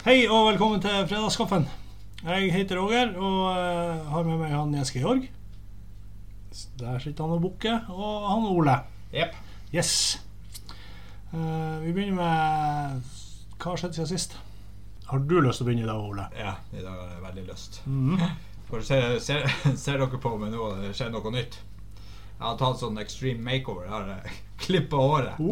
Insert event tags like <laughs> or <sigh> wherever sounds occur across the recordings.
Hei og velkommen til Fredagskaffen. Jeg heter Roger og eh, har med meg han Jens Georg. Der sitter han og bukker. Og han Ole. Yep. Yes. Uh, vi begynner med Hva har skjedd siden sist? Har du lyst til å begynne i dag, Ole? Ja, i dag har jeg veldig lyst. Mhm. For ser, ser, <laughs> ser dere på meg nå, det skjer noe nytt? Jeg har tatt sånn extreme makeover. Jeg har <laughs> uh, klippa håret. <laughs>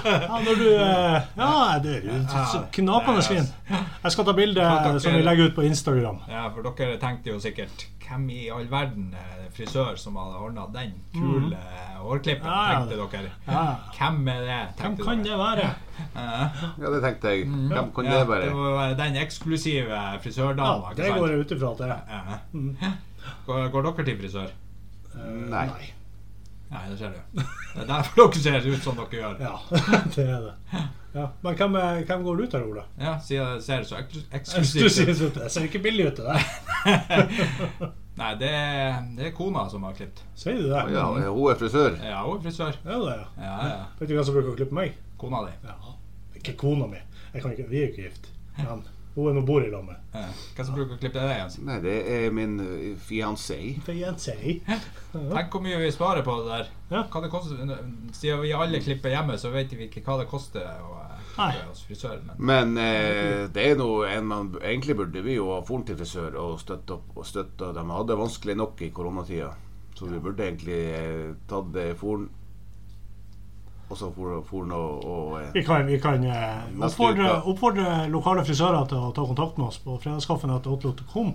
Ja, når du eh, Ja, det er jo knapende fin. <laughs> Jeg skal ta bilde som vi legger ut på Instagram. Ja, for dere tenkte jo sikkert Hvem i all verden er frisør som hadde ordna den kule hårklippen? Ja. Tenkte dere. Ja. Hvem er det? Hvem kan dere. det være? Eh, Ja, det tenkte jeg. Hvem kan ja, det være? Det må være den eksklusive Ja, det går jeg ut ifra at det er. Går, går dere til frisør? Nei. Nei, det ser du. Det er derfor dere ser ut som dere gjør. Ja, <laughs> det er det. Ja. Men hvem, hvem går du til, Ola? Ja, siden det ser så eksklusivt ut. Det ser ikke billig ut, til deg. <laughs> Nei, det er, det er kona som har klippet. Sier du det? Ja, hun er frisør. Ja, hun er frisør. Ja, det er. Ja, ja. Vet du hvem som bruker å klippe meg? Kona di. Ja. Ikke kona mi. Jeg kan ikke, vi er jo ikke gift. <laughs> Men hun er nå bor i lag med. Ja. Hvem som bruker å klippe deg, Jens? Nei, det er min uh, fiancé. Fiancé. Tenk hvor mye vi sparer på det der. Ja. Hva det koster Siden vi alle klipper hjemme, så vet vi ikke hva det koster å eh, klippe hos frisør. Men Men eh, det er noe en man Egentlig burde vi jo ha dratt til frisør og støtte opp og støtte. De hadde det vanskelig nok i koronatida, så vi burde egentlig eh, tatt det for og så for, for og, og eh, Vi kan, vi kan eh, oppfordre, oppfordre lokale frisører til å ta kontakt med oss på fredagskaffen.outlook.com.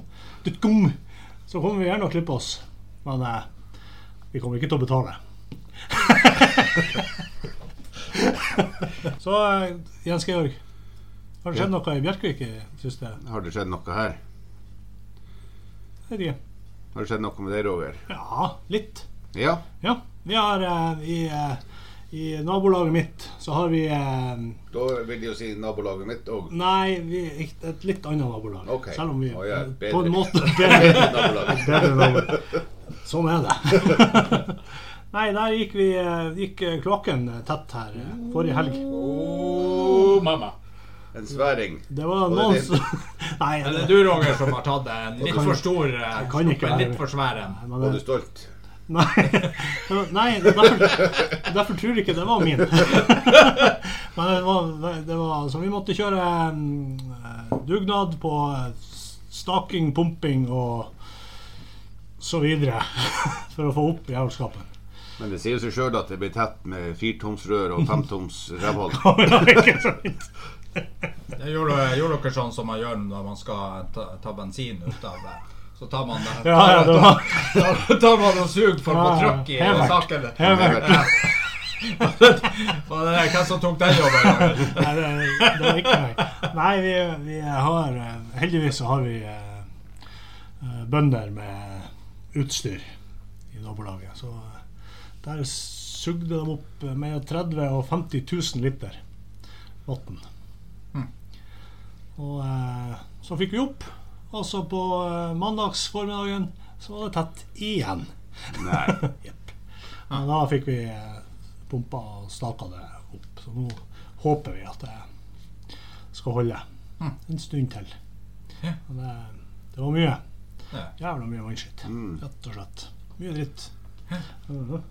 Så kommer vi gjerne og klipper oss. Men eh, vi kommer ikke til å betale. <laughs> Så eh, Jens Georg, har det skjedd noe i Bjerkvik i siste? Har det skjedd noe her? Vet ikke. Har det skjedd noe med deg, Roger? Ja, litt. Ja? Ja. Vi har eh, i, eh, i nabolaget mitt så har vi eh, Da vil de jo si nabolaget mitt òg. Nei, vi et litt annet nabolag. Ok. Selv om vi oh, ja, på en måte <laughs> bedre, bedre nabolag. <laughs> Sånn er det. <laughs> Nei, der gikk vi eh, gikk eh, kloakken tett her eh, forrige helg. oh, mamma. En sværing. Det var noen som Nei, Er det du, Roger, som har tatt en litt for stor Jeg kan ikke en være litt for svær en? Var du stolt? Nei, nei derfor, derfor tror jeg ikke det var min. <laughs> Men det var, det var Så vi måtte kjøre mm, eh, dugnad på eh, staking, pumping og så videre <laughs> for å få opp jævelskapen. Men det sier seg sjøl at det blir tett med firtomsrør og femtoms rævhold. <laughs> Gjorde dere sånn som man gjør når man skal ta, ta bensin ut av det? Så tar man det Ja, ja, det var Da tar man og suger for å få trøkk i hele saken. helt Ja. <laughs> Det Hvem som tok den jobben? Nei, det, det var ikke meg. Nei, vi, vi har eh, Heldigvis så har vi eh, bønder med utstyr i nabolaget. Så der sugde de opp mellom 30 000 og 50 000 liter vann. Mm. Og uh, så fikk vi opp. Og så på mandagsformiddagen mandags så var det tett igjen. Nei. <laughs> yep. Men da fikk vi eh, pumpa og staka det opp. Så nå håper vi at det skal holde Mm. en stund til. Ja. Men det, det var mye. Ja. Jævla mye vannskitt. Mm. Rett og slett. Mye dritt. Mhm.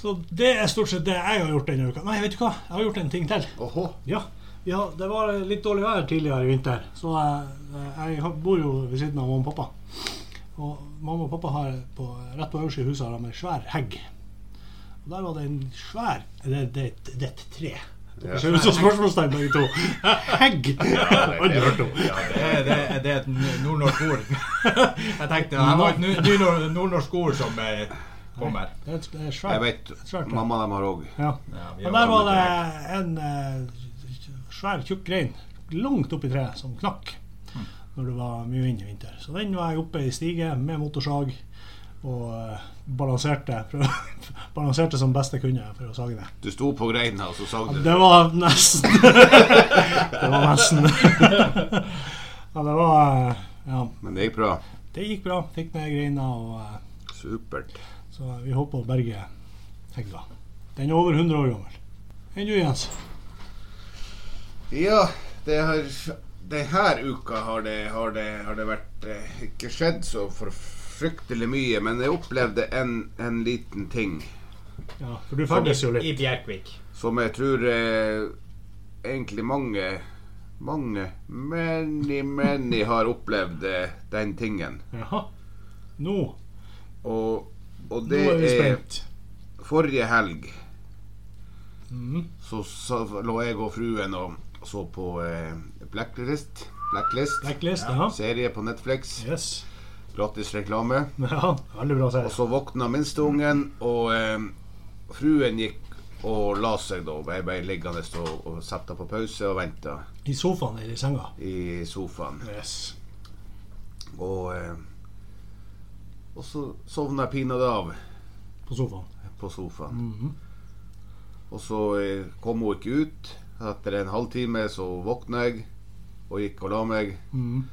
Så det er stort sett det jeg har gjort denne uka. Nei, vet du hva? Jeg har gjort en ting til. Åhå. Ja, ja, det var litt dårlig vær tidligere i vinter, så jeg, jeg bor jo ved siden av mamma og pappa. Og mamma og pappa har på, rett på øverste huset har de en svær hegg. Og der var det en svær Det, det, det er et tre. Det ser ut som spørsmålstegn begge to. Hegg! Aldri hørt om. Ja, det er, det, er- det er et nordnorsk ord. Jeg tenkte det var et nord- nordnorsk ord som eh, kommer. Det er, er Jeg vet. Svært, ja. Mamma dem har òg. Ja. Ja, Og der var det en eh, svær, tjukk grein langt oppi treet som knakk når det var mye vind i vinter. Så den var jeg oppe i stige med motorsag og eh, balanserte, <laughs> balanserte som best jeg kunne for å sage det. Du sto på greina, og så sagde du. Det var nesten <laughs> Det var nesten <laughs> Ja, det var eh, Ja, Men det gikk bra. det gikk bra. Fikk ned greina, og eh, Supert. så vi håper å berge hegga. Den er over 100 år gammel. Enn du, Jens? Ja, det har Denne uka har det, har det, har det vært eh, ikke skjedd så for fryktelig mye, men jeg opplevde en, en liten ting Ja, for du ferdes jo I litt. Bjerkvik. som jeg tror eh, egentlig mange mange, many, many har opplevd eh, den tingen. Jaha. Nå, Og, og nå det er vi er spent. forrige helg mm. så, så lå jeg og fruen og så på eh, Blacklist. Blacklist. Blacklist, ja. Serie på Netflix. Yes. Gratis reklame. Ja, veldig bra serie. Og så våkna minsteungen, og eh, fruen gikk og la seg da. Jeg ble liggende og, og satte på pause og venta I sofaen eller i senga. i sofaen. Yes. Og, eh, og så sovna jeg pinadø av På sofaen. på sofaen. Mhm. Og så eh, kom hun ikke ut. Etter en halvtime så våkna jeg og gikk og la meg. Mm.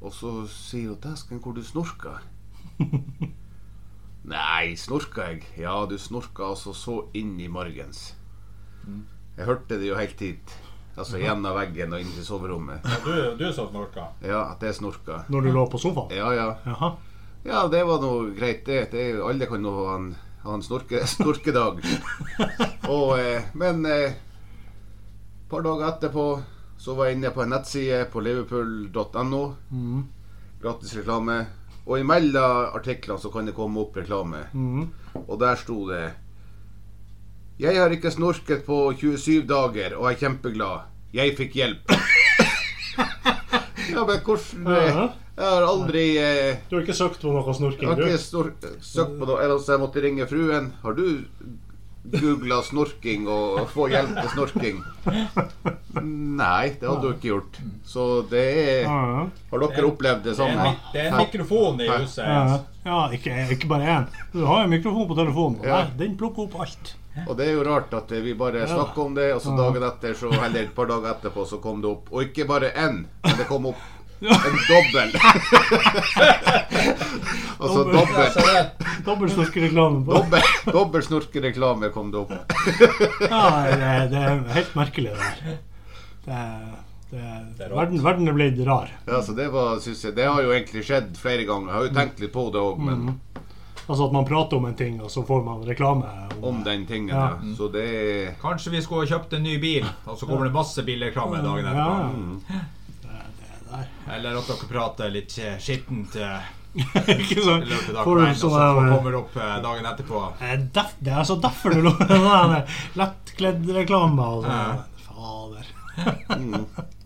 Og så sier hun 'Dæsken, hvor du snorka'. <laughs> Nei, snorka jeg? Ja, du snorka altså så inn i morgens. Jeg hørte det jo helt hit. Altså gjennom veggen og inn til soverommet. Ja, du, du så snorka. Ja, at jeg snorka. Når du lå på sofaen? Ja, ja. Jaha. Ja, det var nå greit, det. det alle kan nå ha en, ha en snorke, <laughs> snorkedag. <laughs> Og, eh, men eh, et par dager etterpå så var jeg inne på en nettside på liverpool.no. Mm. Gratis reklame. Og imellom artiklene så kan det komme opp reklame. Mm. Og der sto det Jeg har ikke snorket på 27 dager og er kjempeglad. Jeg fikk hjelp. <laughs> ja, men hvordan. Jeg har aldri eh, Du har ikke søkt på noe Jeg har ikke snor- søkt på noe, ellers jeg måtte ringe fruen. Har du googla snorking og <laughs> få hjelp til snorking? Nei, det hadde du ikke gjort. Så det er Har dere opplevd det Det er, samme? det er en mikrofon i huset. ja. ja ikke, ikke bare én. Du har jo mikrofon på telefonen, og Ja. den plukker opp alt. Og det er jo rart at vi bare snakker om det, og så dagen etter, så, eller et par dager etterpå, så kom det opp. Og ikke bare én, men det kom opp en dobbel. <laughs> altså Dobbel. dobbel. Så snorkereklame. Dobbel, dobbel snorkereklame kom det opp. Ja, det, det er helt merkelig, det der. Det, Det er verden, verden er blitt rar. Ja, så det, var, jeg, det har jo egentlig skjedd flere ganger. Jeg har jo tenkt litt på det òg, men Altså at man prater om en ting, og så får man reklame om, om den tingen. Ja. Ja. Så det kanskje vi skulle ha kjøpt en ny bil, og så kommer det masse bilreklame dagen etter. ja. Det, der. Eller at dere prater litt skittent <laughs> Ikke sant? Sånn. får du så sånn der- kommer det opp eh, dagen etterpå. Def, Det er altså derfor du lover <laughs> sånne lettkledd reklame Altså. Ja. Fader. <laughs>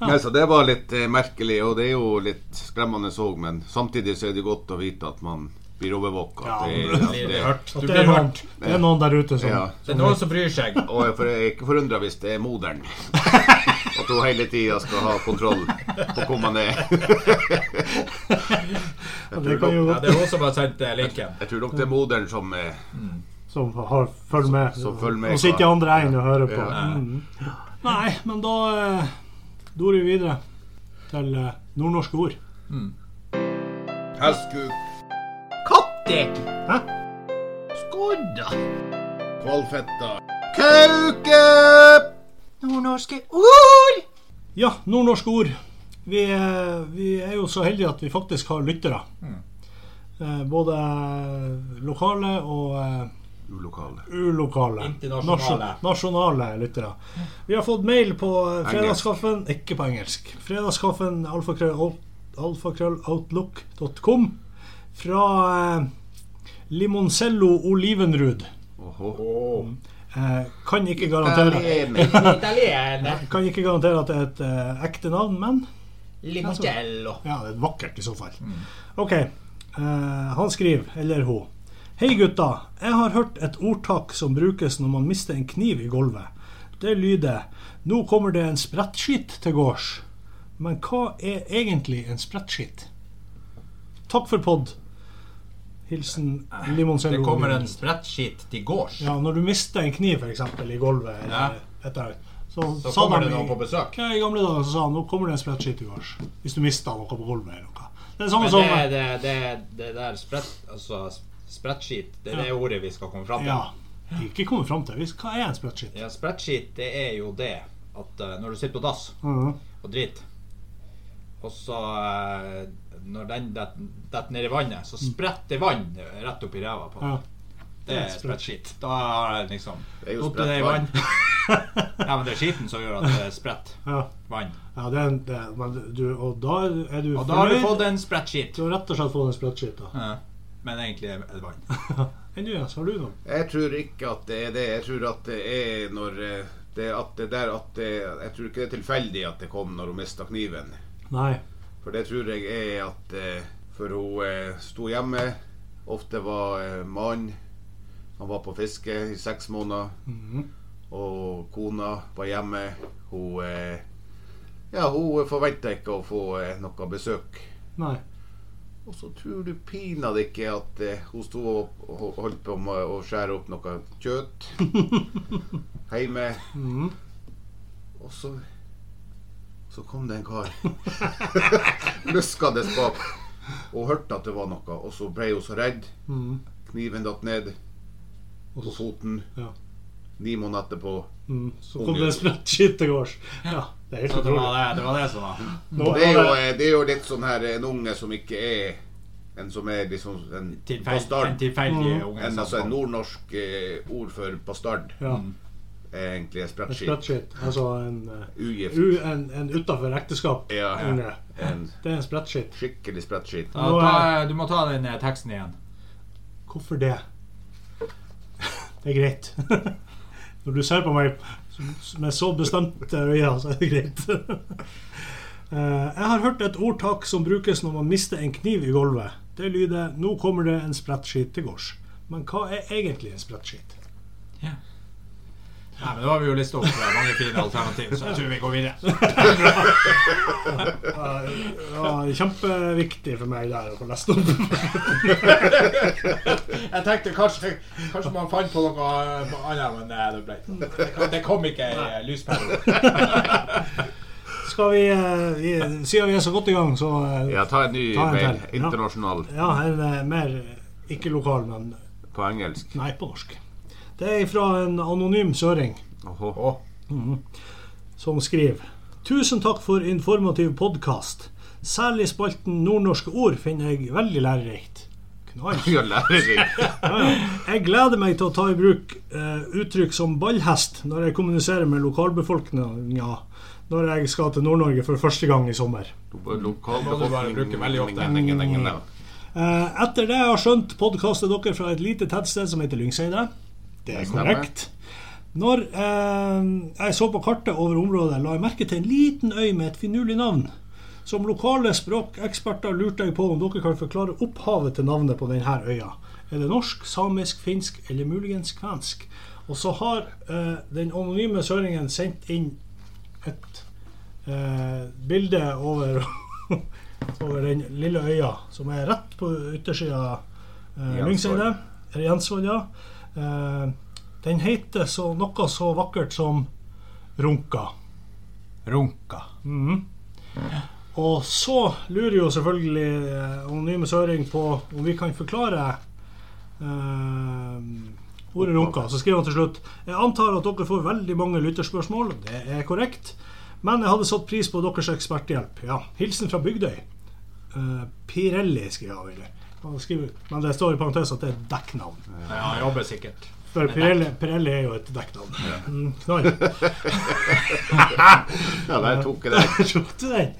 Nei, så det var litt eh, merkelig, og det er jo litt skremmende òg, men samtidig så er det godt å vite at man blir overvåka. Ja, det, det, det, hørt. Det, er noen, det er noen der ute som, ja. Det er noen som bryr seg. Og jeg er ikke forundra hvis det er moderen. At hun hele tida skal ha kontroll på hvor man er. <laughs> Det jo Ja, det er hun som har sendt eh, linken. Jeg tror nok det er moderen som eh, som har følger med. Som følger med, og sitter i andre enden og hører på. Ja. Mm. Nei, men da eh, dor vi videre til eh, nordnorske ord. Hestkuk, Kattek! Hæ? Skodda! kvalfetta, kauke! Nordnorske ord! Ja, nordnorske ord. Vi, eh, vi er jo så heldige at vi faktisk har lyttere. Mm. Både lokale og eh, Ulokale. ulokale. Internasjonale. Nasjonale lyttere. Vi har fått mail på eh, fredagskaffen, ikke på engelsk. Fredagskaffen alfakrølloutlook.com fra eh, Limoncello Olivenrud. Oho. Eh, kan ikke garantere. Kan ikke garantere at det er et eh, ekte navn, men Limoncello. Ja, det er vakkert i så fall. Ok. eh, han skriver, eller hun. Hei gutta. Jeg har hørt et ordtak som brukes når man mister en kniv i gulvet. Det lyder Nå kommer det en sprettskitt til gårds. Men hva er egentlig en sprettskitt? Takk for pod. Hilsen Limoncello. Det kommer en sprettskitt til gårds. Ja, når du mister en kniv eksempel i gulvet eller Ja. etter, så, Så kommer det noen på besøk. Ja, I gamle dager så sa han nå kommer det en sprettskitt til gårds. Hvis du mister noe på gulvet eller noe. Det er samme Men som det, det, det, det der sprett, altså sprettskit, det er det ordet vi skal komme fram til. Ja. Ikke komme fram til. Hva er en sprettskitt? Ja, sprettskit, det er jo det at eh, når du sitter på dass Mhm. og driter, og så eh, Når den detter ned i vannet, så spretter vann rett opp i ræva på den. Ja. Det er sprettskitt. Da har jeg liksom Det er jo fått det i vann. <laughs> ja, men det er skiten som gjør at det spretter Ja. vann. ja, det er, det, er- men du, og da er du Og da har du fått en sprettskitt. Du har rett og slett fått en sprettskitt. da. Ja. Men egentlig er det vann. <laughs> Enn du, Jens? Har du noe? Jeg tror ikke at det er det. Jeg tror at det er når eh, det, at det der at det, Jeg tror ikke det er tilfeldig at det kom når hun mista kniven. Nei. For det tror jeg er at eh, For hun eh, sto hjemme. Ofte var eh, mannen Han var på fiske i seks måneder. Mhm. Og kona var hjemme. Hun Ja, hun forventa ikke å få noe besøk. Nei. Og så tror du pinadø ikke at eh, hun sto og og holdt på med å skjære opp noe kjøtt <laughs> hjemme. Mhm. Og så Så kom det en kar. <laughs> Luskende bak. Og hørte at det var noe. Og så ble hun så redd. Mm. Kniven datt ned på så, foten. ja. Ni måneder etterpå. mm. så kom det en sprettskitt til gårds. Ja, det er helt det utrolig. var det, det, var det som var Nå Det er, jo, er det- eh, er jo litt sånn her en unge som ikke er En som er liksom en tilfeldig Mm. unge En, altså, en nordnorsk eh, ord for bastard ja, er egentlig en spreadsheet. sprettskitt. Altså en, eh, Ugift. u, en, en utafor ekteskap. Ja, Unge. en Det er en sprettskitt. skikkelig sprettskitt. Ja, ta, du må ta den eh, teksten igjen. Hvorfor det? Det er greit. <laughs> Når du ser på meg med så bestemte øyne, så er det greit. <laughs> Eh, Jeg har hørt et ordtak som brukes når man mister en kniv i gulvet. Det lyder 'Nå kommer det en sprettskitt til gårds'. Men hva er egentlig en sprettskitt? Nei, men Da har vi jo lista opp eh, mange fine alternativer, så jeg tror vi går videre. <laughs> Ja, kjempeviktig for meg der å få lest opp. <laughs> Jeg tenkte kanskje, kanskje man fant på noe eh, annet, men eh, det, ble, ikke det kom ikke i lyspære. Skal vi, vi Siden vi er så godt i gang, så Ja, ta en ny Ta en mail. Internasjonal Ja, en mer ikke lokal, men på engelsk. nei, på norsk. Det er fra en anonym søring. Oho. Som skriver Tusen takk for informativ podkast. Særlig spalten nordnorske ord finner jeg veldig lærerikt. Knall. <laughs> <laughs> Jeg gleder meg til å ta i bruk eh, uttrykk som ballhest når jeg kommuniserer med lokalbefolkninga når jeg skal til Nord-Norge for første gang i sommer. Eh, etter det jeg har skjønt, podkaster dere fra et lite tettsted som heter Lyngseidet. Det er korrekt. Når eh, jeg så på kartet over området, la jeg merke til en liten øy med et finurlig navn. Som lokale språkeksperter lurte jeg på om dere kan forklare opphavet til navnet på denne øya. Er det norsk, samisk, finsk eller muligens kvensk? Og så har eh, den anonyme søringen sendt inn et eh, bilde over, <laughs> over den lille øya, som er rett på yttersida av eh, Lyngseidet. Jensvoll, ja. Eh, den heter så, noe så vakkert som Runka. Runka. Mhm. Og så lurer jo selvfølgelig eh, anonyme søring på om vi kan forklare eh, ordet runka. Så skriver han til slutt Jeg antar at dere får veldig mange lytterspørsmål. Det er korrekt. Men jeg hadde satt pris på deres eksperthjelp. Ja, Hilsen fra Bygdøy. Eh, Pirelli, skriver han. Ville. Men det står i parentes at det er et dekknavn. Ja, han jobber sikkert. For Pirelli, Pirelli er jo et dekknavn. <laughs> Mm. <laughs> Ja, der tok jeg det. Tok du den?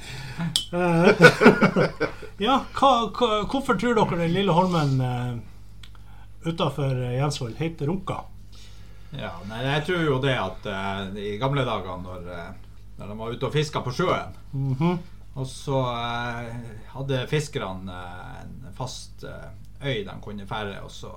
Ja, hva, hva, hvorfor tror dere den lille holmen uh, utafor Jensvoll heter Runka? Ja, nei, jeg tror jo det at uh, i gamle dager når, uh, når de var ute og fiska på sjøen, Mhm. Og så eh, hadde fiskerne eh, en fast eh, øy de kunne ferde, og så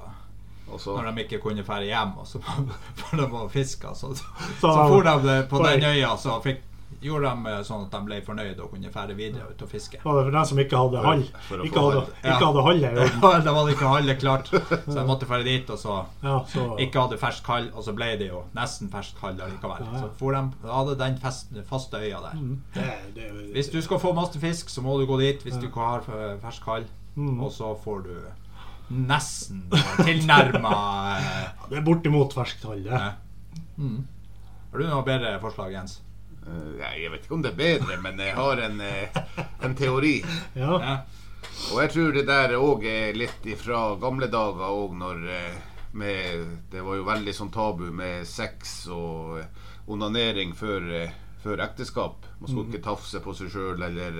også. når de ikke kunne fære hjem, og så <laughs> for de var fiska, så, så, Så- for de på den øya, så fikk, gjorde de eh, sånn at de ble fornøyd og kunne fære videre ut og fiske. Var det for dem som ikke hadde hall? Ikke <laughs> hadde, ikke hadde hall i orden. Ja, da var det ikke hallet klart, så jeg måtte fære dit, og så Ja, så ikke hadde fersk hall, og så ble det jo nesten fersk hall ja. Så for de, hadde den fest, faste øya der. det, det, Hvis du skal få masse fisk, så må du gå dit hvis du ikke har eh, fersk hall. Mm. Og så får du nesten tilnærma <laughs> det er bortimot ferskt hall, det. mm. Har du noe bedre forslag, Jens? Eh, jeg vet ikke om det er bedre, men jeg har en, eh, en teori. <laughs> Ja. Ja. Og jeg tror det der òg er litt ifra gamle dager òg, når eh, med, Det var jo veldig sånn tabu med sex og onanering før, før ekteskap. Man skulle ikke tafse på seg sjøl eller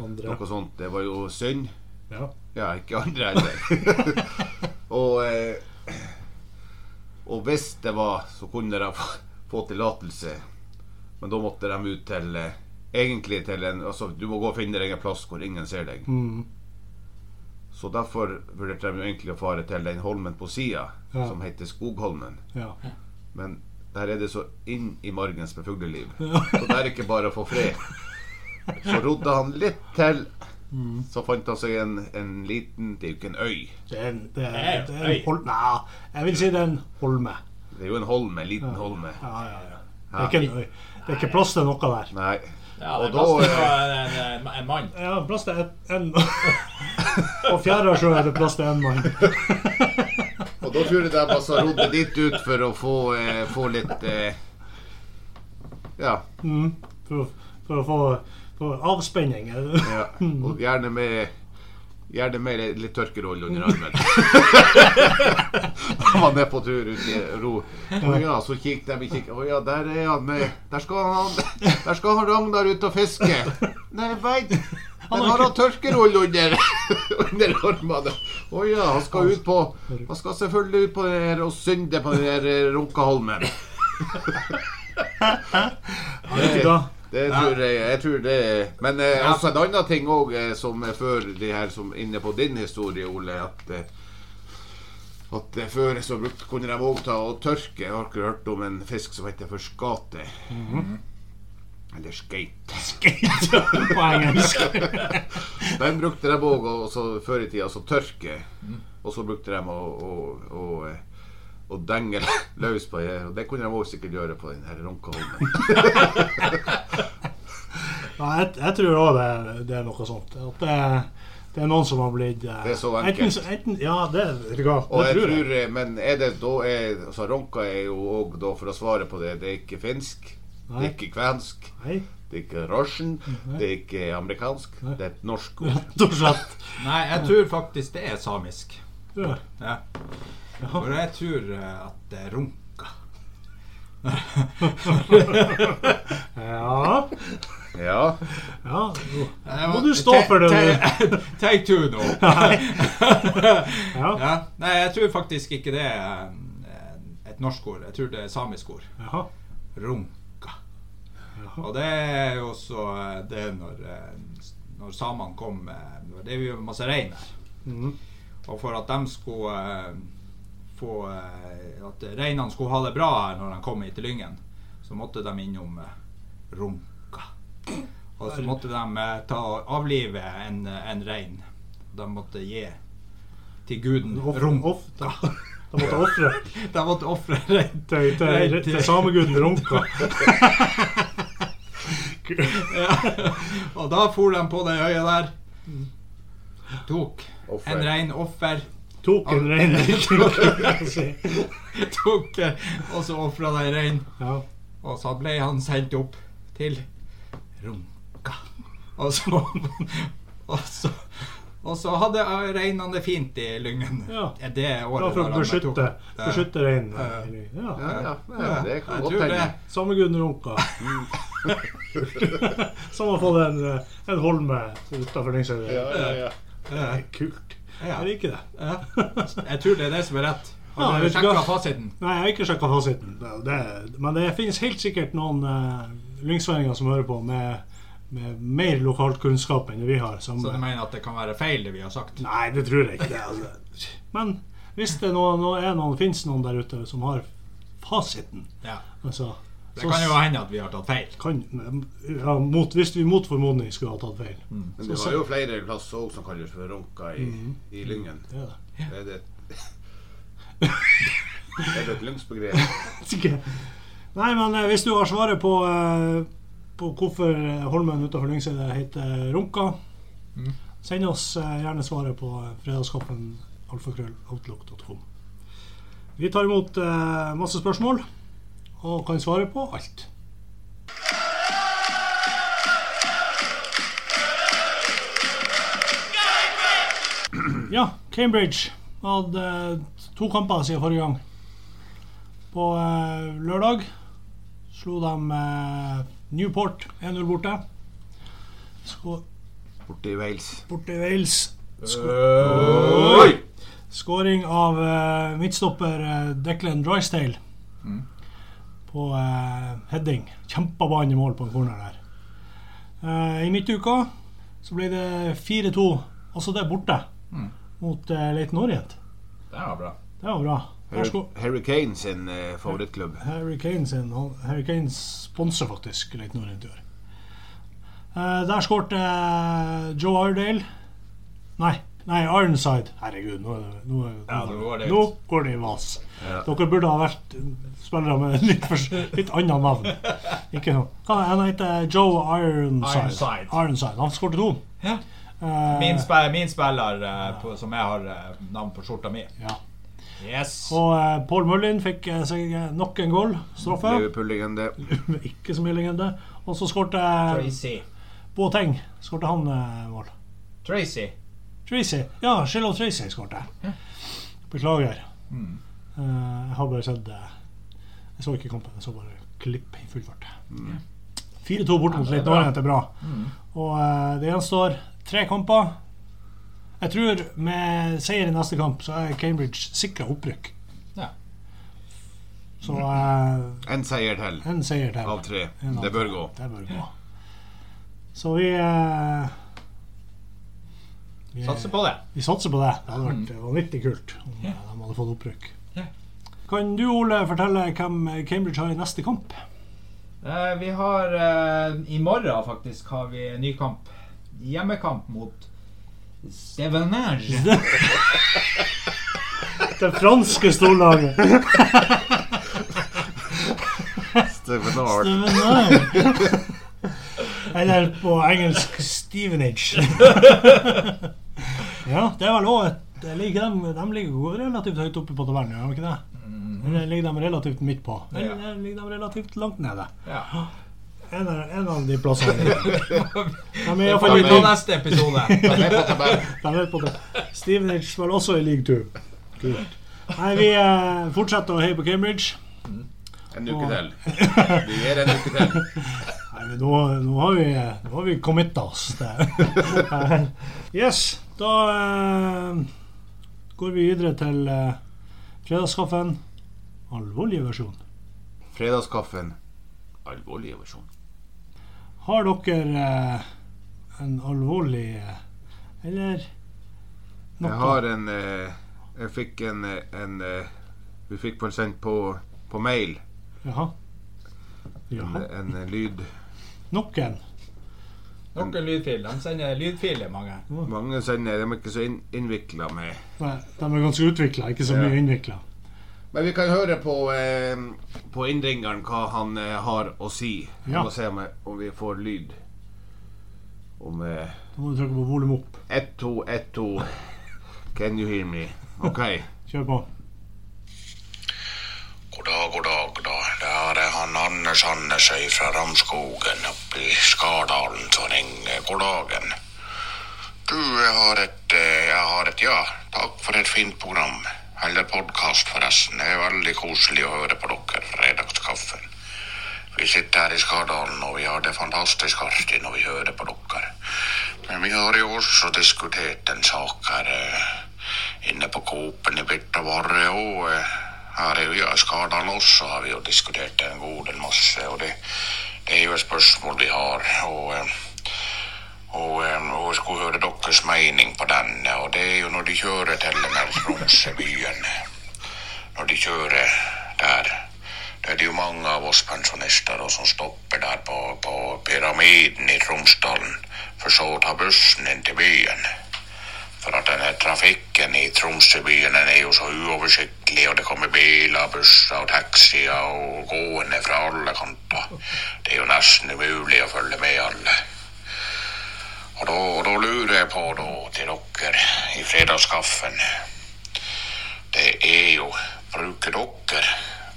Andre. noe sånt. Det var jo synd. Ja. Ja, ikke andre heller. <laughs> og, og hvis det var, så kunne de få, få tillatelse. Men da måtte de ut til eh, Egentlig til en Altså, du må gå og finne deg en plass hvor ingen ser deg. Mm. Så derfor vurderte de jo egentlig å fare til den holmen på sida, Ja. som heter Skogholmen. ja. Men der er det så inn i margens med fugleliv. Så det er ikke bare å få fred. Så rodde han litt til. Mm. Så fant han seg en, en liten Det er jo ikke en øy. Det er det er, det er en holme Nei, jeg vil si det er en holme. Det er jo en holme, en liten holme. Ja, ja, ja. Det er ikke en øy. Det er ikke plass til noe der. Nei. Ja, Og det er plass til eh, en, en, en mann. Ja, plass til en <laughs> På Fjærasjø er det plass til en mann. Og da tror jeg de altså rodde dit ut for å få, eh, få litt eh, Ja. Mm. For, for å få for avspenning. ja. Og gjerne med Gjerne med litt tørkeroll under armen. Han var nede på tur ut i ro. Og ja, så kikket de i kikket. Å ja, der er han med. Der skal han, der skal han Ragnar ut og fiske. Nei, veit Den har han tørkeroll under, under armene. Å ja, han skal ut på Han skal selvfølgelig ut på det her og synde på den der eh, Runkaholmen. Du hva? Det tror jeg, jeg tror det Men eh, også en annen ting òg, eh, som er før de her som inne på din historie, Ole, at eh, at eh, før så brukte, kunne de òg ta og tørke. Jeg har ikke hørt om en fisk som heter for skate. Eller skate. <laughs> På engelsk. <laughs> Den brukte de òg før i tida, så tørke. Og så brukte de å, å, å, eh, å denge løs på det. Og det kunne de òg sikkert gjøre på den her Runkaholmen. <laughs> Ja, jeg, jeg tror òg det, det er noe sånt. At det, det er noen som har blitt eh, Det er så enkelt. Enten, enten, ja, det, det, det tror jeg. tror, eh, men er det da er, altså Ronka er jo òg, for å svare på det, det er ikke finsk. Det er ikke kvensk. Nei, Det er ikke russian. Det er ikke amerikansk. Det er et norsk ord. <laughs> Nei, jeg tror faktisk det er samisk. Ja. Ja. For jeg tror eh, at det er runka. <laughs> Ja, <laughs> Ja. ja. Må du stå for det, Take, <laughs> take two nå. <laughs> Ja. Ja. Nei, jeg tror faktisk ikke det er eh, et norsk ord. Jeg tror det er samisk ord. Jaha. Runka. Jaha. Og det er jo også eh, det når, eh, når samene kom Det er jo masse rein her. Mm. Og for at de skulle få At reinene skulle ha det bra her når de kom hit til Lyngen, så måtte de innom Runka. Og så måtte de eh, ta og avlive en, en rein. De måtte gi til guden Off- De off- Da da måtte ofre <laughs> De måtte ofre rein til, til, til sameguden Runka. <laughs> Ja. Og da for de på den øya der. Tok Offer. en rein offer. Tok en rein. <laughs> Tok, eh, og så ofra de rein. Ja. Og så ble han sendt opp til Runka. Og så Og så, og så hadde reinene det fint i Lyngen. Ja. Det Ja, året for å beskytte, beskytte reinen. Ja. Ja. Ja, ja, ja, det kan godt hende. Samme Gunn Runka. <laughs> Som å få en, eh, en holme utafor Lyngseidet. Ja, ja, ja. Det er kult. Ja. Jeg liker det. Ja. Jeg tror det er det som er rett. Ja, Har du sjekka fasiten? Nei, jeg har ikke sjekka fasiten. Det, det, men det finnes helt sikkert noen uh, lyngsvendinger som hører på med, med mer lokalt kunnskap enn det vi har. Som, Så du mener at det kan være feil, det vi har sagt? Nei, det tror jeg ikke. Det, altså. Men hvis det nå, nå er noen, finnes noen der ute som har fasiten Ja. altså, Det kan jo hende at vi har tatt feil. kan, ja, mot, Hvis vi mot formodning skulle ha tatt feil. Men det har jo flere plasser òg som kalles for Ronka i, i Lyngen. Det er det. <laughs> det er et lønnsbegrep. Nei, men eh, hvis du har svaret på, eh, på hvorfor holmen utafor Lyngseidet heter Runka, mm. send oss eh, gjerne svaret på fredagskaffen alfakrølloutlook.com. Vi tar imot masse spørsmål og kan svare på alt. Ja, Cambridge hadde to kamper siden forrige gang. På eh, lørdag slo de eh, Newport 1-0 borte. Skå Borte i Wales. borte i Wales. Oi! Skåring av eh, midtstopper eh, Declan Drystale Mm. På eh, heading. Kjempa ballen i mål på en corner der. Eh, I midtuka så ble det 4-2, også det borte, Mm. mot eh, Leighton Orient. Det var bra. Det var bra. Harry, Harry Kane sin eh, favorittklubb. Harry Kane sin han- Harry Kane sponser faktisk litt rundt i år. Eh, der skårte eh, Joe Iredale Nei, nei, Ironside. Herregud, nå, nå, Ja, nå går det går det i vas. Ja. Dere burde ha vært spillere med litt, litt annet navn. Ikke noe. Han heter Joe Ironside. Ironside. Ironside. Han skårte to. Ja. Eh, Min, spe, min spiller eh, på, som jeg har eh, navn på skjorta mi. ja. Yes. Og eh, Paul Mullin fikk eh, seg eh, nok en goal. Straffe. Liverpool-legende. <laughs> Ikke så mye legende. Og så skårte eh, Tracy. Boateng. Skårte han eh, mål. Tracy. Tracy. Ja, Shiloh Tracy skårte. Beklager. Mm. Eh, jeg har bare sett eh, Jeg så ikke kampen, jeg så bare klipp i full fart. 4-2 bort mot Ja, det er bra. Er bra. Mm. Og eh, det gjenstår tre kamper. Jeg tror med seier i neste kamp så er Cambridge sikra opprykk. Ja. Så eh, En seier til en seier til. av tre. En av Det bør tre. gå. Det bør gå. Så vi eh, vi, Satser på det. vi satser på det. Det hadde vært vanvittig kult om yeah. de hadde fått opprykk. Yeah. Kan du, Ole, fortelle hvem Cambridge har i neste kamp? Eh, vi har eh, I morgen faktisk har vi en ny kamp. Hjemmekamp mot Stevenage. <laughs> Det franske storlaget. Stevenage. Stevenage. Eller på engelsk Stevenage. <laughs> ja, det er vel òg et de ligger jo relativt høyt oppe på tabellen, gjør de ikke det? Eller ligger de relativt midt på? Eller ligger de relativt langt nede? Ja. En, av- en av de plassene. De er Det iallfall i vi ta neste episode. Er er. Stevenage var også i league 2. Kult. Nei, vi eh, fortsetter å heie på Cambridge. En uke til. <laughs> Vi gir en uke til. Nei, men nå, nå har vi, nå har vi committa oss. Der. <laughs> yes, da eh, går vi videre til eh, fredagskaffen. Alvorlig versjon. Fredagskaffen. Alvorlig versjon. Har dere eh, en alvorlig eh, Eller noe? Jeg har en eh, Jeg fikk en, eh, en eh, Vi fikk den sendt på, på mail Jaha. en, Jaha. en en lyd Nok en. Nok en lydfil. De sender lydfiler, mange. Mange sender De er ikke så inn, innvikla med Nei, De er ganske utvikla, ikke så Ja. mye innvikla. Men vi kan høre på, eh, på innringeren hva han eh, har å si. Vi Ja. må se om, jeg- om vi får lyd. Om eh, Da må du trykke på volum opp. 1, 2, 1, 2 Can you hear me? OK. <laughs> Kjør på. God dag, god dag, god dag. Det er han Anders Andersøy fra Ramskogen oppe i Skardalen som ringer. God dagen. Du, jeg har et, eh, jeg har et ja. Takk for et fint program. Eller podkast, forresten. Det er veldig koselig å høre på dere. Fredagskaffen. Vi sitter her i Skardalen, og vi har det fantastisk artig når vi hører på dere. Men vi har jo også diskutert en sak her eh, inne på Coop-en i Birtavarre, og eh, her er i Skardalen også har vi jo diskutert en god del masse, og det, det er jo et spørsmål vi har. og... eh, og, eh, og jeg skulle høre deres mening på den. Og det er jo når de kjører til den her Tromsøbyen. Når de kjører der. Det er det jo mange av oss pensjonister som stopper der på, på Pyramiden i Tromsdalen. For så å ta bussen inn til byen. For at denne trafikken i Tromsøbyen er jo så uoversiktlig, og det kommer biler, busser og taxier og gående fra alle kanter. Det er jo nesten umulig å følge med alle. Og da, lurer jeg på da til dere i fredagskaffen. Det er jo Bruker dere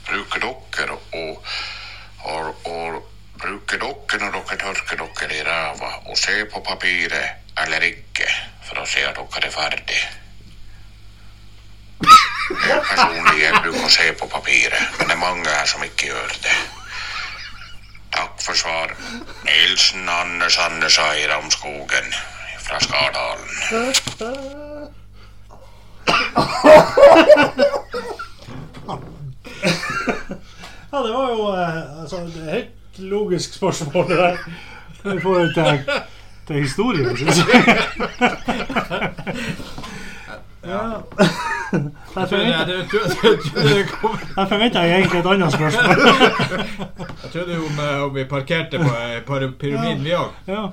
Bruker dere og, og, og Bruker dere når dere tørker dere i ræva og ser på papiret eller ikke for å se at dere er ferdig? <laughs> Personlig jeg bruker å se på papiret, men det er mange her som ikke gjør det. Takk for svar. Nilsen Anders Andersa i Ramskogen fra Skardalen. <laughs> Ja, det var jo eh, altså, et helt logisk spørsmål, det der. I forhold til, til historien, syns jeg. <laughs> Ja. Jeg forventa det egentlig et annet spørsmål. <laughs> jeg trodde om, eh, om vi parkerte på eh, pyramiden, vi òg. Ja.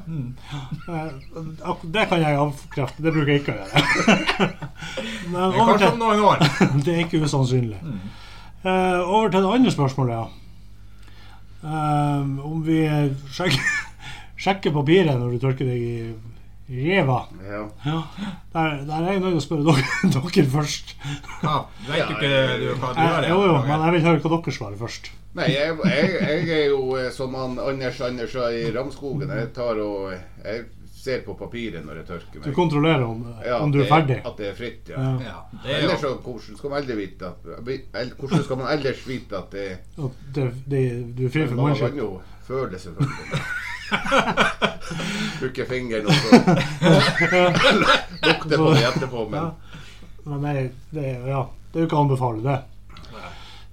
ja. Det kan jeg avkrefte. Det bruker jeg ikke å gjøre. <laughs> Men Kanskje om noen år. <laughs> det er ikke usannsynlig. Eh, over til det andre spørsmålet, ja. Eh, om vi sjekker, sjekker papiret når du tørker deg i reva. Ja. Ja, der, der er jeg nødt til å spørre dere, <laughs> dere først. Ja, vet du ikke du, hva du gjør? jo, jo, men jeg vil høre hva dere svarer først. Nei, jeg, jeg, jeg er jo eh, som han Anders Anders i Ramskogen. Jeg tar og Jeg ser på papiret når jeg tørker meg. Du kontrollerer om, Ja, om du er er ferdig. At det er fritt, ja. Ja. Ja, det er Ellers så, hvordan skal man vite at Hvordan skal man ellers vite at det At det, det, du er fri for Man kan jo føle det, selvfølgelig. <laughs> <laughs> Bruke fingeren og så lukte på det etterpå, men Ja. Men det, ja, det er jo ikke å anbefale det.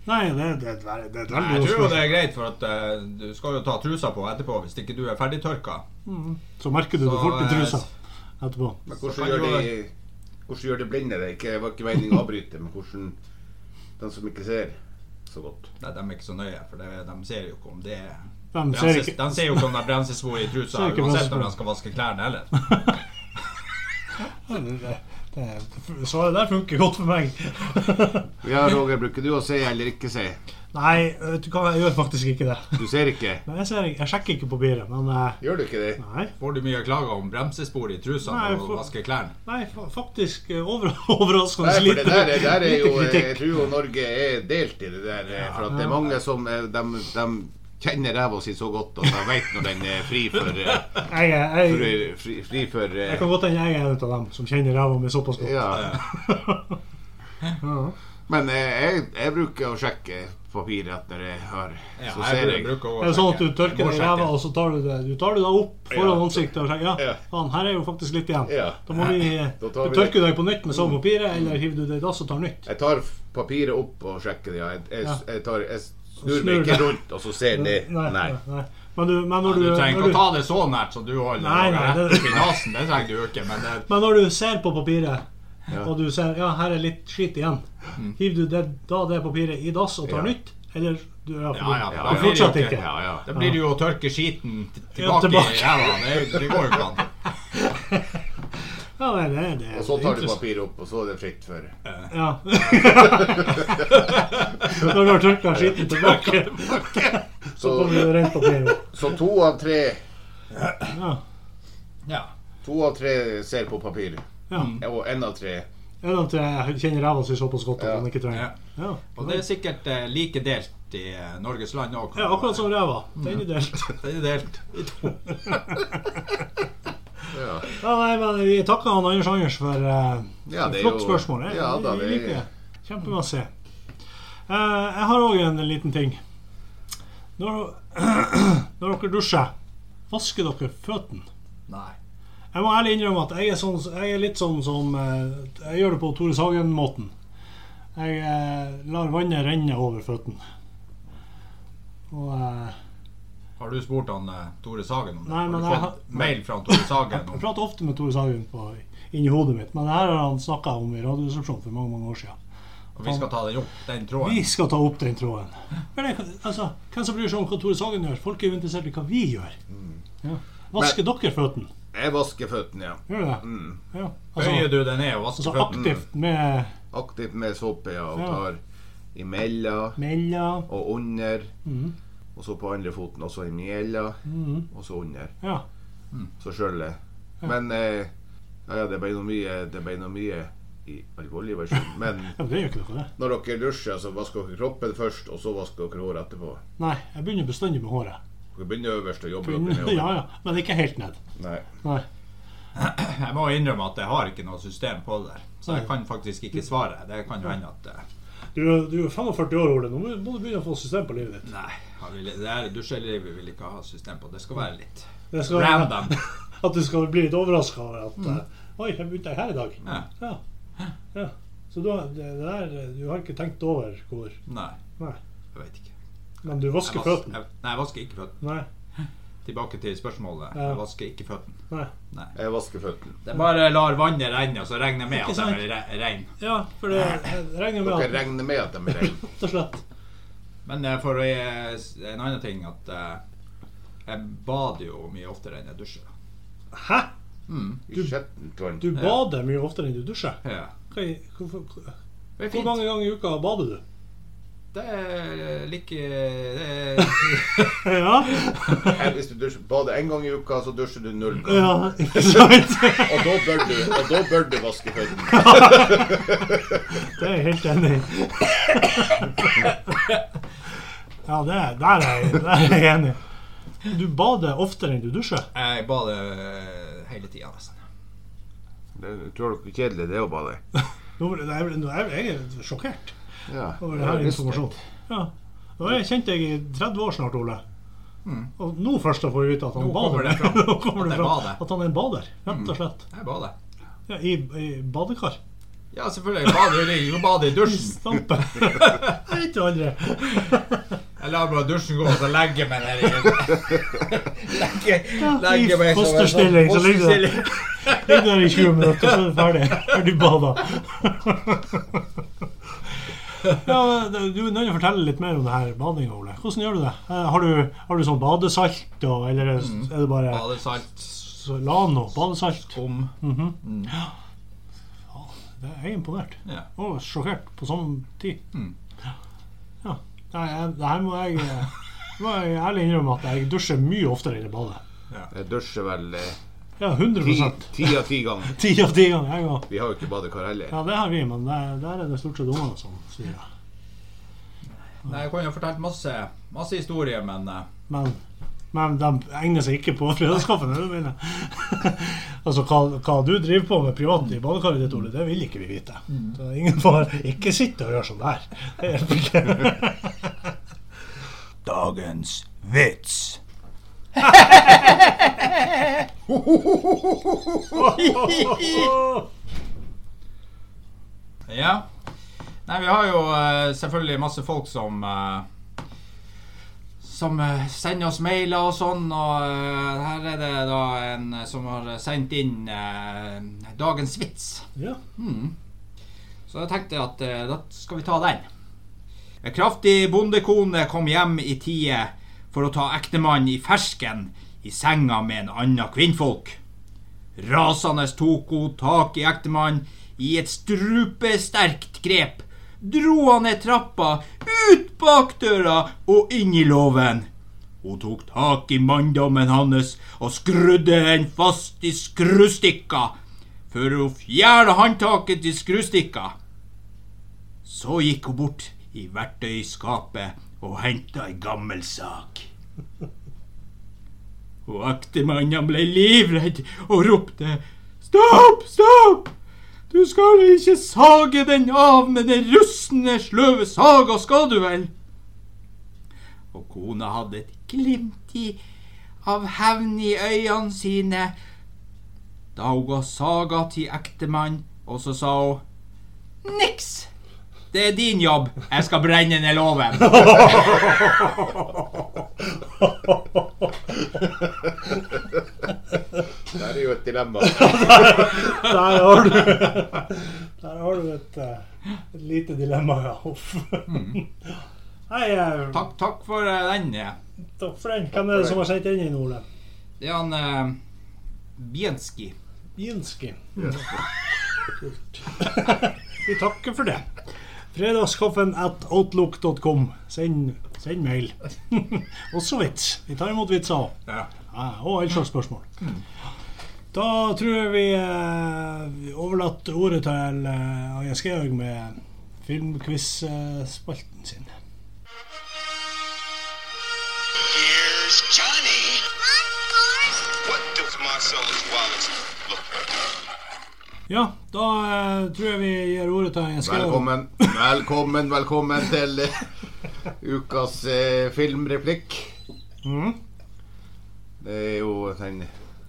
Nei, det, det, er det er veldig Jeg tror jo det er greit, for at uh, du skal jo ta trusa på etterpå hvis ikke du er ferdigtørka. Så merker du det Så, fort i trusa etterpå. Men hvordan gjør, de, hvordan gjør de blinde det? Ikke, det var ikke meningen å avbryte, men hvordan De som ikke ser så godt. Nei, de er ikke så nøye, for det, de ser jo ikke om det er De ser ikke de ser jo ikke om det er brensesvor i trusa uansett om de skal vaske klærne heller. det, det, Svaret der funker godt for meg. <laughs> Ja, Roger, bruker du å se eller ikke se? Nei, vet du hva, jeg gjør faktisk ikke det. Du ser ikke? <laughs> Nei, jeg, ser, jeg sjekker ikke papiret, men eh, Gjør du ikke det? Nei, Får du mye klager om bremsespor i trusa Nei, når du vasker klærne? nei faktisk eh, over, <laughs> overraskende Nei, for det lite, der, er- der er jo, Jeg kritikk. tror Norge er delt i det der. Ja, For at det er mange som eh, de, de kjenner ræva si så godt at jeg vet når den er fri for, eh, Jeg, jeg, fri, fri, fri for eh, jeg kan godt hende jeg er en av dem som kjenner ræva mi såpass godt. Ja. <laughs> Ja. Men eh, jeg, jeg bruker å sjekke papiret når jeg har Ja, Så ser jeg. Er det sånn at du tørker deg i ræva, og så tar du det Du tar det da opp foran Ja. ansiktet og sjekker Ja, faen, her er jo faktisk litt igjen. Ja. Da må vi <laughs> Da Du tørker deg på nytt med samme papiret, eller hiver du det i dass og tar nytt? Jeg tar papiret opp og sjekker det. Ja. Jeg, jeg, jeg, tar, jeg snur meg ikke rundt, og så ser det Nei. Nei. nei. Men, du, men Ja, når du du, trenger ikke å ta det så nært som du holder Nei, nei, det- opp i nesen. Det trenger du ikke, men det, Men når du ser på papiret, Ja. og du ser ja, her er litt skitt igjen, hiver du det, da det papiret i dass og tar Mm. Ja. nytt? Eller du, ja, Ja, ja, du, da du fortsetter ikke-? Ja, ja. da blir det jo å tørke skiten Ja, tilbake, tilbake. i ræva. Det, det går jo ikke an. Ja, det, det, det, Og så tar du papiret opp, og så er det fritt for Ja. <laughs> Når du har tørka skitten <laughs> tilbake, så kommer det rent papir opp. så to av tre Ja. Ja. To av tre ser på papir. ja. Og én av tre En av tre kjenner ræva si såpass godt at Ja. han ikke trenger Ja. ja. Og det er sikkert eh, like delt i eh, Norges land òg. ja, akkurat som ræva. Den er delt. Det er delt i to. Ja, Ja, nei, men Vi takker han Anders Anders for uh, Ja, det flott jo- spørsmål. Jeg, Ja, da, det- liker det. Kjempemasse. Uh, jeg har òg en liten ting. Når, <clears throat> når dere dusjer, vasker dere føttene? Nei. Jeg må ærlig innrømme at jeg er, sånn, jeg er litt sånn som eh, Jeg gjør det på Tore Sagen-måten. Jeg eh, lar vannet renne over føttene. Og eh, Har du spurt han eh, Tore Sagen om det? Nei, har du du har- fått mail fra han Tore Sagen Jeg prater ofte med Tore Sagen på, inni hodet mitt, men det her har han snakka om i Radioresepsjonen for mange mange år siden. Og vi skal ta den opp, den tråden? Vi skal ta opp den tråden. Men det, altså, hvem som bryr seg om hva Tore Sagen gjør? Folk er jo interessert i hva vi gjør. Ja. Vasker dere føttene? Jeg vasker føttene, ja. Gjør du det? Mm. Ja. Bøyer Altså, du deg ned og vasker altså føttene? aktivt med Aktivt med såpe, ja. Og tar imellom og under. Mhm. Og så på andre foten også i Mhm. og så under. Ja. Så skjøllet. Men eh, ja, ja, det ble noe mye Det ble noe mye i alvorlig versjon. <laughs> Men ja, det gjør ikke noe, det. når dere dusjer, så vasker dere kroppen først, og så vasker dere håret etterpå. Nei, jeg begynner bestandig med håret. Dere begynner øverst og jobber dere Begynner, nedover. ja, ja, Men ikke helt ned. Nei. Nei. <clears throat> Jeg må innrømme at jeg har ikke noe system på det der. Så jeg kan faktisk ikke svare. Det kan jo hende at eh, Du, du er 45 år, Ole. Nå må du begynne å få system på livet ditt. Nei, vil, det dusjelivet vil ikke ha system på. Det skal være litt Det skal, random. <laughs> at du skal bli litt overraska over at mm. Oi, jeg begynte her i dag. Ja. Ja. ja. Så du det der, du har ikke tenkt over hvor Nei, Nei. jeg vet ikke. Men du vasker føttene? Nei, jeg vasker ikke føttene. Tilbake til spørsmålet. Ja. Jeg vasker ikke føttene. Nei. Nei. Jeg vasker føttene. Det bare lar vannet renne, og så regner jeg med at de er reine. Ja, for det regner med Dere regner med at de er reine. <laughs> Rett og slett. Men for å gi en annen ting at eh, jeg bader jo mye oftere enn jeg dusjer. Hæ? Mm. Vann. Du bader mye oftere enn du dusjer? Ja. Hvor mange ganger i uka bader du? Det er like det er, <laughs> Ja, Hvis du dusjer, bader en gang i uka, så dusjer du null ganger. ja ikke <laughs> sant? Og da bør du, og da bør du vaske føttene. Det er jeg helt enig i. Ja, det, er- der, er jeg, der er jeg enig. Du bader oftere enn du dusjer? Jeg bader hele tida, nesten. Det, tror dere kjedelig det er å bade? Nå, jeg, nå er jeg er sjokkert Ja. over her informasjonen. Ja. Og jeg har kjent deg i 30 år snart, Ole. Og nå først får vi vite at han Nå bader. kommer det fram. <laughs> Nå kommer At det jeg bader. at han er en bader, rett og slett. Jeg bader. Ja, I, I badekar. Ja, selvfølgelig. Jeg bader i- bader i dusjen. Stampe. <laughs> Jeg vet jo aldri. Jeg lar bare dusjen gå, og så legger jeg meg nedi <laughs> Legger, i legger meg som sånn fosterstilling, så ligger du der i 20 minutter, så er du ferdig. Ferdig bada. <laughs> Ja, du er nødt til å fortelle litt mer om det her badinga, Ole. Hvordan gjør du det? Eh, Har du, har du sånn badesalt, og, eller er det- er det bare Badesalt, Lano? Badesalt? skum Mhm. Mm. Det er jeg imponert. Ja. Og sjokkert på samme tid. Mm. Ja. Nei, det her må jeg, eh, må jeg ærlig innrømme at jeg dusjer mye oftere enn jeg bader. Jeg dusjer vel eh, Ja, ti, 100 ti av ti ganger. <laughs> Ti av ti ganger. Jeg òg. Vi har jo ikke badekar heller. Ja, det har vi, men der, der er det stort sett ungene som sier det. Nei, jeg kan jo fortelle masse, masse historier, men eh, Men, men de egner seg ikke på <laughs> fredagskaffen, er det du mener? <laughs> altså, hva, hva du driver på med privat i badekaret ditt, Ole, det vil ikke vi vite. Så ingen får ikke sitte og gjøre sånn der. Det hjelper ikke. Dagens vits. <laughs> Ja. Nei, vi har jo eh, selvfølgelig masse folk som eh, Som eh, sender oss mailer og sånn, og her er det da en som har sendt inn eh, dagens vits. Ja. Mm. Så jeg tenkte at eh, da skal vi ta den. En kraftig bondekone kom hjem i tide for å ta ektemann i fersken i senga med en annen kvinnfolk. Rasende tok hun tak i ektemannen i et strupesterkt grep, dro han ned trappa, ut bakdøra og inn i låven. Hun tok tak i manndommen hans og skrudde den fast i skrustikka, før hun fjerna håndtaket til skrustikka. Så gikk hun bort i verktøyskapet og henta ei gammel sag. Og ektemannen ble livredd og ropte Stopp, stopp! Du skal ikke sage den av med den rustne, sløve saga, skal du vel? Og kona hadde et glimt i, av hevn i øynene sine da hun ga saga til ektemannen, og så sa hun Niks! Det er din jobb. Jeg skal brenne ned låven. Det er jo et dilemma. <laughs> Der har du Der har du et, eh, et lite dilemma, ja. Uff. Nei, eh, Takk, takk for eh, den. eh. takk for den. Hvem er det som har sendt den inn, Ole? Det er han uh, Bienski. Jinski. <laughs> Kult. Vi takker for det. Fredagskaffen at outlook.com. Send, send mail. <laughs> Også vits. Vi tar imot vitser òg. Ja. Ja, og all slags spørsmål. Da tror jeg vi eh, overlater ordet til eh, Aja Skehaug med filmquiz-spalten sin. Here's Johnny. What does my Marcellus Wallace. Look, Ja, da eh, tror jeg vi gir ordet til Jens Georg. Velkommen, velkommen, velkommen til eh, ukas eh, filmreplikk. Mm. Det er jo den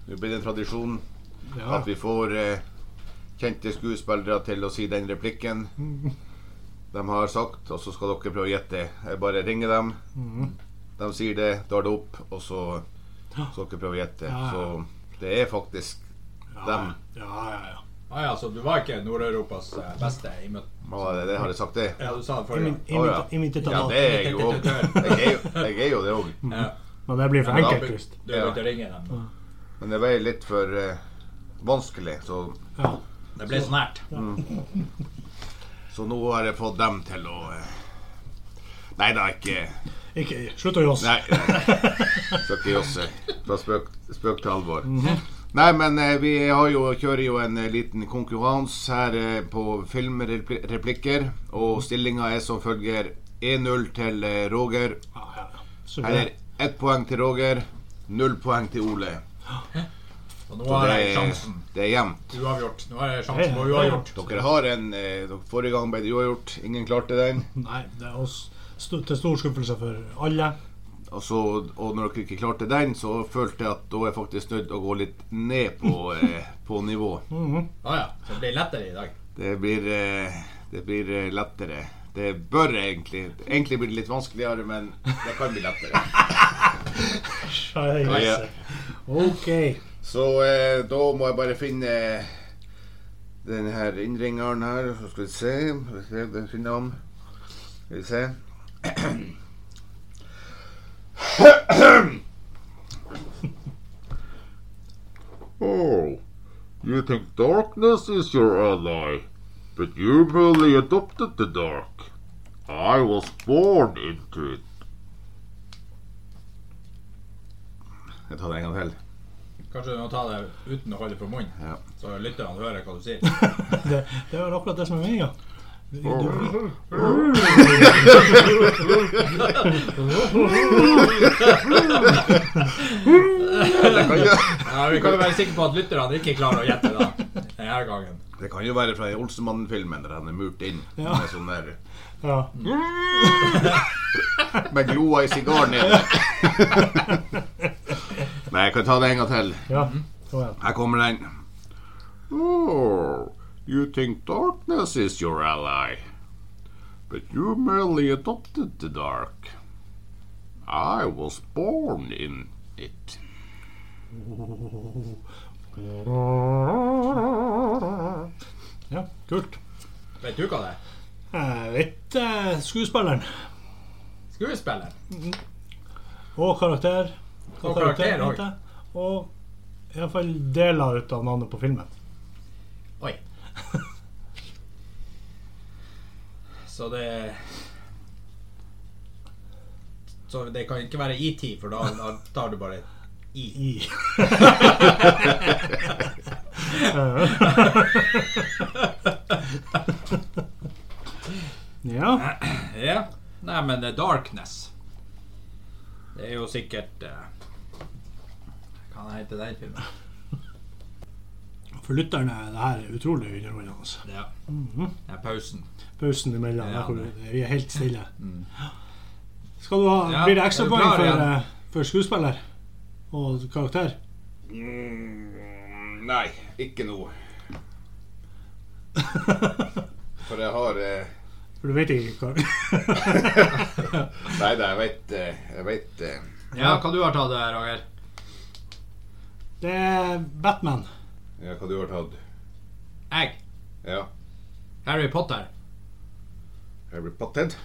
Det blir en tradisjon Ja. at vi får kjente skuespillere til å si den replikken <laughs> de har sagt, og så skal dere prøve å gjette. Jeg bare ringer dem. De sier det, tar det opp, og så skal dere prøve å gjette. Ja, ja. Så det er faktisk dem. Ja, ja, ja. Ah, ja, så du var ikke Nord-Europas eh, beste i møte? Hva er det, det har jeg sagt, det? Ja, du sa det I forrige min, i Å, min, ja. Ja, det er jeg jo òg. <laughs> Jeg, er jo- jeg er jo det òg. Ja. Men det blir for enkelt, Krist. Du å ringe dem. Men det ble litt for eh, vanskelig, så, Ja. Det ble så nært. så nå har jeg fått dem til å eh, Nei da, ikke Ikke, slutt å josse. Nei, nei. skal ikke josse. Fra spøk, spøk til alvor. Nei, men eh, vi har jo, kjører jo en eh, liten konkurranse her eh, på filmreplikker. Og stillinga er som følger 1-0 til eh, Roger. Ja, ja, ja. Her er det, ett poeng til Roger, null poeng til Ole. Og nå har det jeg sjansen. det er jevnt. Uavgjort. Nå har jeg sjansen på uavgjort. Dere har en eh, Forrige gang ble det uavgjort. Ingen klarte den. nei, det er oss til stor skuffelse for alle. Og, så, og når dere ikke klarte den, så følte jeg at da er jeg faktisk nødt til å gå litt ned på, eh, på nivå. Ah, ja. Så det blir lettere i dag. Det blir, eh, det blir eh, lettere. Det bør egentlig Egentlig blir det litt vanskeligere, men det kan bli lettere. Scheisse. Ok. Så eh, da må jeg bare finne den her innringeren her. Så skal vi se. Skal vi se, den finner han. Skal vi se. <coughs> Oh, you think darkness is your ally, but you merely adopted the dark. I was born into it. Jeg tar det en gang til. Kanskje du må ta det uten å holde for munnen, Ja. så lytterne hører hva du sier. <laughs> Det, det er akkurat det som er meninga. Det kan, jo, Ja, Vi kan jo være sikre på at lytterne ikke klarer å gjette da, denne gangen. det kan jo være fra Olsenmannen-filmen der han er murt inn Ja. med sånn der Ja. <laughs> Med gloa i sigaren nede. <laughs> Nei, jeg kan ta det en gang til. ja. Her kommer den. Oh, you think darkness is your ally, but you merely adopted the dark. I was born in it. Ja, kult. Vet du hva det er? Jeg vet eh, skuespilleren. Skuespiller. Og karakter. Hva Og karakter karakter. Og iallfall deler ut av navnet på filmen. <laughs> Så det Så det kan ikke være ET, for da, da tar du bare I. I. <laughs> ja. Ja. Nei, men eh, Darkness Det er jo sikkert uh, Hva kan det hete den filmen? For lytterne er det her utrolig underholdende. Ja. Det er pausen. Pausen imellom, Ja, vi er helt stille. <laughs> Skal du ha, Ja, Blir det er ekstrapoeng for, igjen? eh, for skuespiller og karakter? Mm, nei, ikke noe. <laughs> For jeg har eh, For du vet ikke hva <laughs> Nei da, jeg vet eh, Jeg veit eh, Ja, hva du har tatt Roger? Det er Batman. Ja, hva du har tatt? Jeg. Ja. Harry Potter. Harry Potted?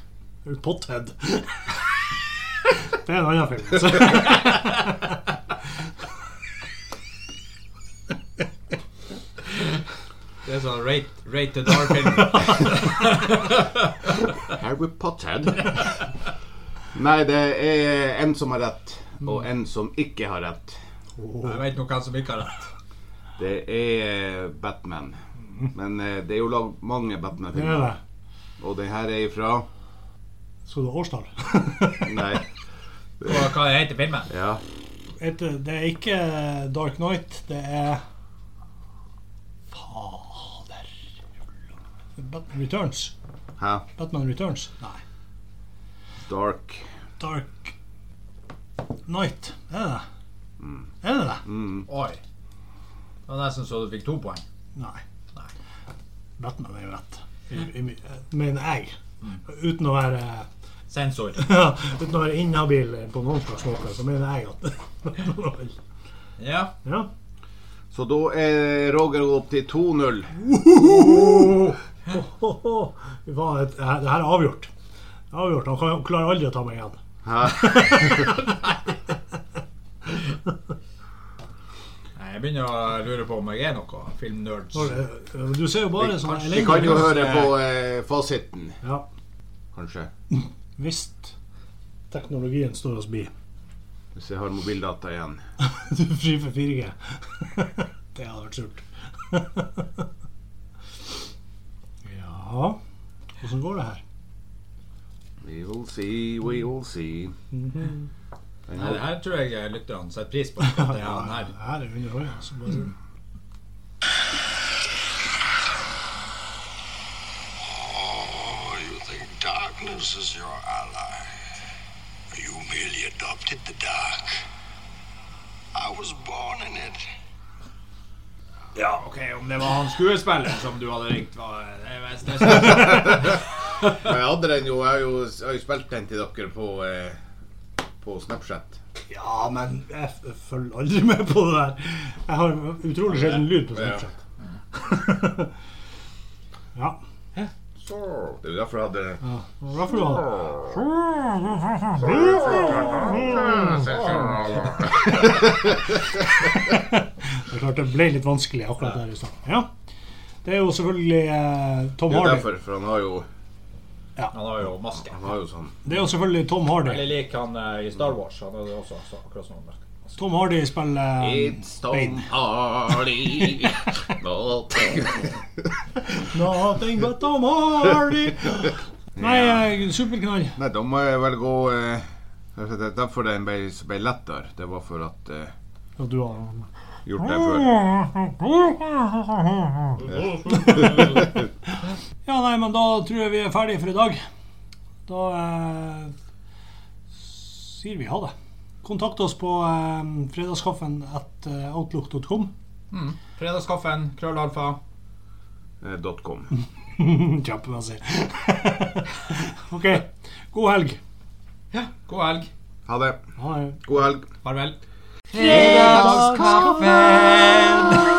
Harry Potted. det er en annen film. Så. Det er sånn rate, rated R-film. <laughs> Harry Potted. Nei, det er en som har rett, og en som ikke har rett. Jeg vet nå hvem som ikke har rett. Det er Batman. Men eh, det er jo lagd mange er Batman-filmer. det. Og den her er ifra Skal du ha årstall? <laughs> Nei. Og hva heter filmen? Ja. det er ikke Dark Knight, det er Fader Batman Returns. Hæ? Batman Returns? Nei. Dark. Dark Night. Er det det? Er det det? Mm. Oi. Det var nesten så du fikk to poeng. Nei. Nei. Batman er jo rett. I, i, mener jeg. Uten å være Sensor. <laughs> ja, Uten å være inhabil på noen slags måte, så mener jeg at <laughs> Ja. Ja. Så da er Roger opp til 2-0. Fy faen, det her det her er avgjort. Avgjort. Han klarer aldri å ta meg igjen. <laughs> Jeg begynner å lure på om jeg er noe filmnerd. Du ser jo bare sånn Vi kan jo høre på eh, fasiten, Ja, kanskje. <laughs> hvis teknologien står oss bi. Hvis jeg har mobildata igjen. <laughs> Du er fri for 4G. <laughs> Det hadde vært surt. Ja Hvordan går det her? We will see, we will see. Den Nei, det her tror jeg lytterne setter pris på. at Det er han her. <laughs> Det her er underholdende. så bare- Oh, darkness is your ally? You merely adopted the dark. I was born in it. Ja, ok, Om det var han skuespilleren som du hadde ringt, var det mest <laughs> Jeg hadde den jo, jeg har jo, jeg har jo spilt den til dere på, eh, på Snapchat. Ja, men jeg jeg følger aldri med på det der. Jeg har utrolig sjelden lyd på Snapchat. <laughs> Ja. Så, det er jo derfor jeg hadde ja. Og Hvorfor du Det er klart det ble litt vanskelig akkurat der i stad. Ja. Det er jo selvfølgelig eh, Tom Det er derfor, for han har jo, Han har jo maske. han har jo sånn Det er jo selvfølgelig Tom Hardy. Veldig lik han eh, i Star Wars. Han hadde også så, akkurat sånn maske. Tom Hardy spiller um, It's Tom Bane. Hardy. Nothing. <laughs> Nothing but Tom Hardy. Nei, eh, superknall. Nei, da må jeg vel gå eh, det er Derfor den ble, ble lettere. Det var for at eh, Ja, du har gjort det før. <laughs> Ja, nei, men da tror jeg vi er ferdige for i dag. Da eh, sier vi ha det. Kontakt oss på eh, fredagskaffen at eh, outlook.com. Mm. Fredagskaffen, krøllalfa. eh, dot .com. <laughs> Kjempemessig. <laughs> OK. God helg. Ja, god helg. Ha det. Ha det. God helg. Farvel. Pillbox Coffin.